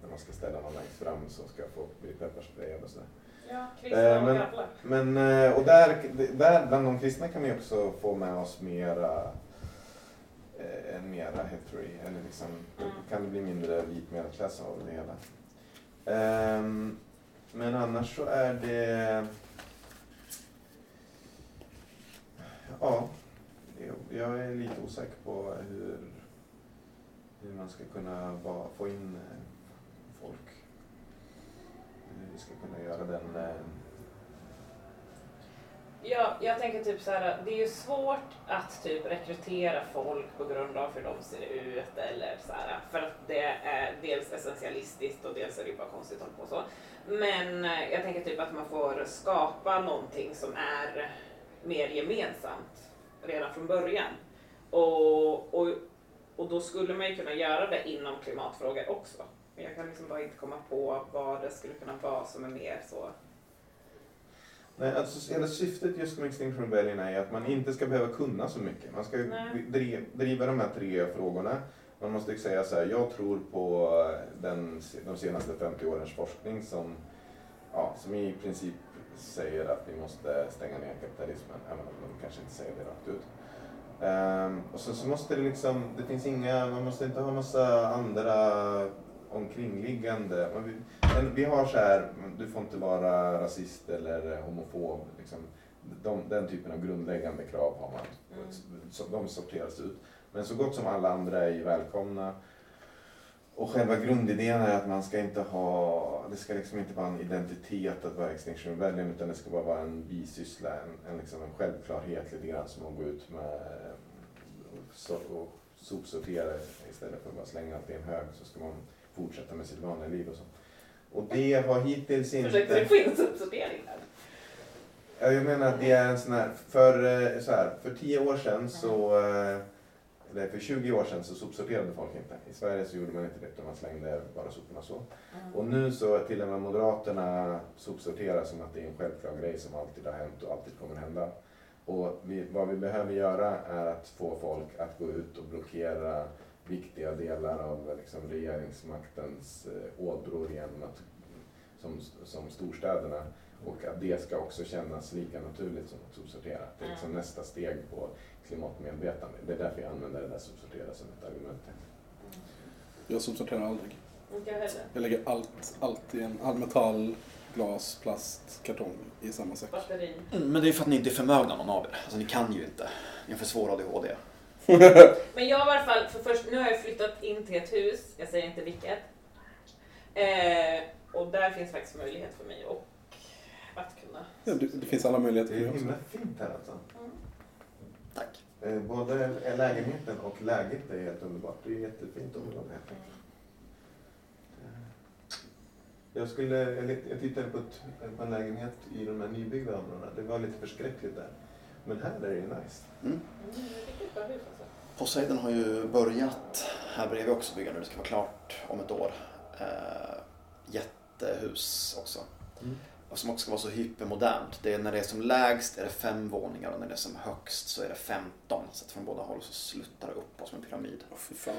när man ska ställa någon längst fram som ska få bli pepparsprayad och sådär. Ja, kristna Eh, och men-. Men, eh, och där, där bland de kristna kan vi också få med oss mera eh, Eh, en mera hetero, eller liksom, Mm. kan det bli mindre vit medelklass av det hela. Um, men annars så är det... Ja, jag- är lite osäker på hur, hur man ska kunna va- få in eh, folk. Hur vi ska kunna göra den eh, Ja, jag tänker typ så här, det är ju svårt att typ rekrytera folk på grund av hur de ser ut eller så här, för att det är dels essentialistiskt och dels är det ju bara konstigt att hålla på så. Men eh, jag tänker typ att man får skapa någonting som är mer gemensamt redan från början. Och, och, och då skulle man ju kunna göra det inom klimatfrågor också. Men jag kan liksom bara inte komma på vad det skulle kunna vara som är mer så. Nej, alltså hela syftet just med Extinction Rebellion är att man inte ska behöva kunna så mycket. Man ska driva, driva de här tre frågorna. Man måste säga så här, jag tror på den, de senaste 50 årens forskning som, ja, som i princip säger att vi måste stänga ner kapitalismen, även om de kanske inte säger det rakt ut. Ehm, och så, så måste det liksom, det finns inga, man måste inte ha massa andra omkringliggande. Vi, vi har så här, du får inte vara rasist eller homofob. Liksom, de, den typen av grundläggande krav har man. Mm. De sorteras ut. Men så gott som alla andra är ju välkomna. Och själva grundidén är att man ska inte ha, det ska liksom inte vara en identitet att vara Extinction Rebellion utan det ska bara vara en bisyssla, en, en, liksom en självklarhet lite grann som att gå ut med och, och sopsortera istället för att bara slänga allt i en hög så ska man fortsätta med sitt vanliga liv och så. Och det har hittills Försökte inte... det finnas uppsortering där? Ja, jag menar att det är en sån här, för, eh, så här, för 10 år sedan så, eh, eller för 20 år sedan så sopsorterade folk inte. I Sverige så gjorde man inte det utan man slängde bara soporna så. Och nu så till och med Moderaterna sopsorterar som att det är en självklar grej som alltid har hänt och alltid kommer hända. Och vi, vad vi behöver göra är att få folk att gå ut och blockera viktiga delar av liksom, regeringsmaktens eh, ådror genom att, som, som storstäderna och att det ska också kännas lika naturligt som att sopsortera. Det är liksom Mm. nästa steg på klimatmedvetande. Det är därför jag använder det där sopsortera som ett argument. Jag sopsorterar aldrig. Inte jag heller. Jag lägger allt, allt i en all metall, glas, plast, kartong i samma säck. Batteri. Mm, Men det är för att ni inte är förmögna någon av er. Alltså ni kan ju inte. Ni har för svår ADHD. Men jag har i alla fall, för först, nu har jag flyttat in till ett hus, jag säger inte vilket. Eh, och där finns faktiskt möjlighet för mig och att kunna... Ja, det, det finns alla möjligheter Det för är det också. himla fint här alltså. Mm. Tack. Eh, Både lägenheten och läget är helt underbart. Det är jättefint område helt enkelt. Eh, Jag, skulle, jag tittade på, ett, på en lägenhet i de här nybyggda områdena. Det var lite förskräckligt där. Men här är det ju nice. Mm. Poseidon har ju börjat här bredvid också bygga nu. Det ska vara klart om ett år. Eh, jättehus också. Mm. Och som också ska vara så hypermodernt. Det är, när det är som lägst är det fem våningar och när det är som högst så är det 15. Så att från båda håll så sluttar det upp och som en pyramid. Fan.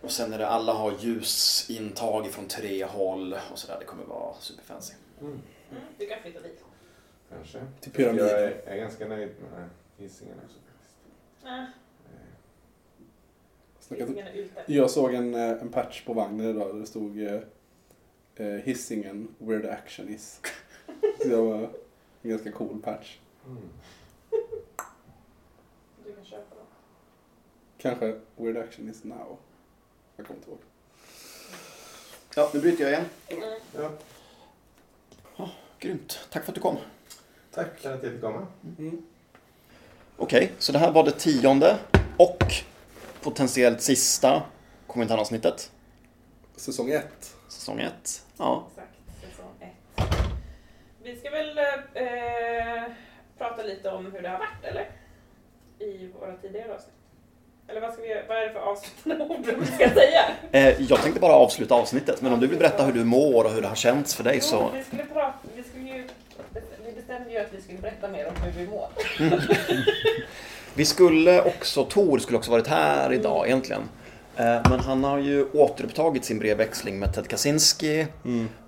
Och sen är det alla har ljusintag från tre håll och sådär. Det kommer vara superfancy. Mm. Mm, du kan flytta dit. Kanske. Till pyramid. Jag är, är ganska nöjd med Hisingen också faktiskt. Ute. Jag såg en, eh, en patch på vagnen idag där det stod eh, eh, Hisingen where the action is. Så det var en ganska cool patch. Mm. Du kan köpa dem. Kanske where the action is now. Jag kommer inte ihåg. Ja, nu bryter jag igen. Mm. Ja, Grymt. Tack för att du kom. Tack för att jag fick komma. Mm. Okej, så det här var det tionde och potentiellt sista kommentaravsnittet. Säsong ett. Säsong ett. Ja. Exakt, säsong ett. Vi ska väl eh, prata lite om hur det har varit, eller? I våra tidigare avsnitt. Eller vad, ska vi, vad är det för avslutande ord vi ska säga? Eh, jag tänkte bara avsluta avsnittet, men om du vill berätta hur du mår och hur det har känts för dig Jo, så... vi skulle prata, vi skulle ju, vi bestämde ju att vi skulle berätta mer om hur vi mår. Vi skulle också, Tor skulle också varit här idag egentligen. Eh, Men han har ju återupptagit sin brevväxling med Ted Kaczynski.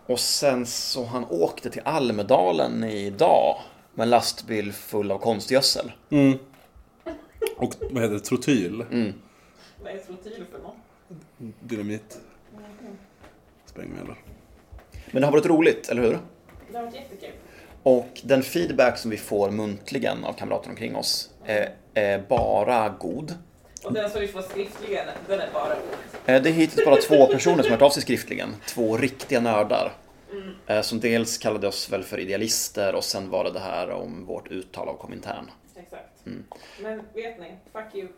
Och sen så han åkte till Almedalen idag med en lastbil full av konstgödsel. Mm. Och vad heter det? Trotyl? Mm. Vad är trotyl för något? Dynamit. Sprängmedel. Men det har varit roligt, eller hur? Det har varit jättekul. Och den feedback som vi får muntligen av kamrater omkring oss är, är bara god. Och den som vi får skriftligen, den är bara ord. Eh, Det är hittills bara två personer som har hört av sig skriftligen. Två riktiga nördar. Eh, Som dels kallade oss väl för idealister och sen var det det här om vårt uttal av Komintern. Exakt. Mm. Men vet ni, fuck you.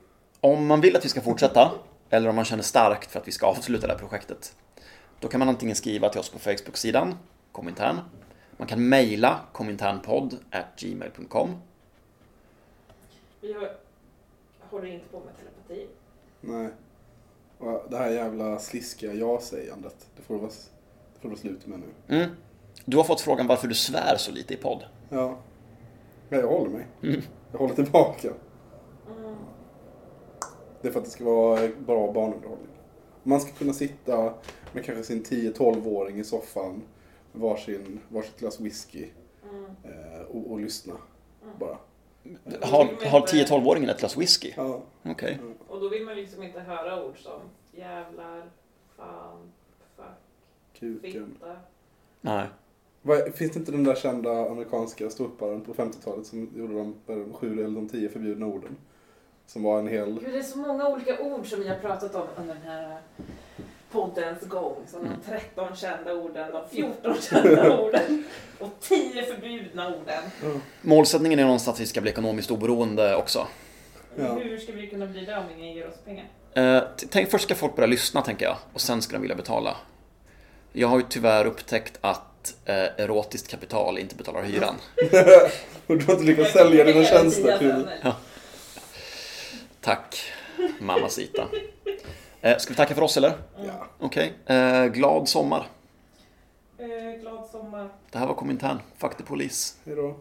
Om man vill att vi ska fortsätta, eller om man känner starkt för att vi ska avsluta det här projektet, då kan man antingen skriva till oss på Facebook-sidan, Komintern. Man kan mejla kominternpodd.gmail.com. Vi har, håller inte på med telepati. Nej. Och det här jävla sliskiga ja-sägandet. Det får du vara, det får du vara slut med nu. Mm. Du har fått frågan varför du svär så lite i podd. Ja. Men jag håller mig. Mm. Jag håller tillbaka. Mm. Det är för att det ska vara bra barnunderhållning. Man ska kunna sitta med kanske sin 10-12-åring i soffan varsin, varsitt glas whisky Mm. eh, och, och lyssna. Bara. Har, har 10-12-åringen ett glas whisky? Ja. Okej. Och då vill man liksom inte höra ord som jävlar, fan, fuck, Kuken. fitta. Nej. Vad- Finns det inte den där kända amerikanska ståupparen på 50-talet som gjorde de, de sju eller de tio förbjudna orden? Som var en hel... Gud, det är så många olika ord som vi har pratat om under den här poddens gång. Som de 13 kända orden, de 14 kända orden och 10 förbjudna orden. Målsättningen är någonstans att vi ska bli ekonomiskt oberoende också. Ja. Hur ska vi kunna bli det om ingen ger oss pengar? Eh, tänk, först ska folk börja lyssna, tänker jag. Och sen ska de vilja betala. Jag har ju tyvärr upptäckt att eh, erotiskt kapital inte betalar hyran. Och du har inte lyckats sälja dina tjänster till... Tack, mamacita. Eh, ska vi tacka för oss, eller? Ja. Okej. Eh, glad sommar. Eh, glad sommar. Det här var Komintern. Fuck the police. Hej då.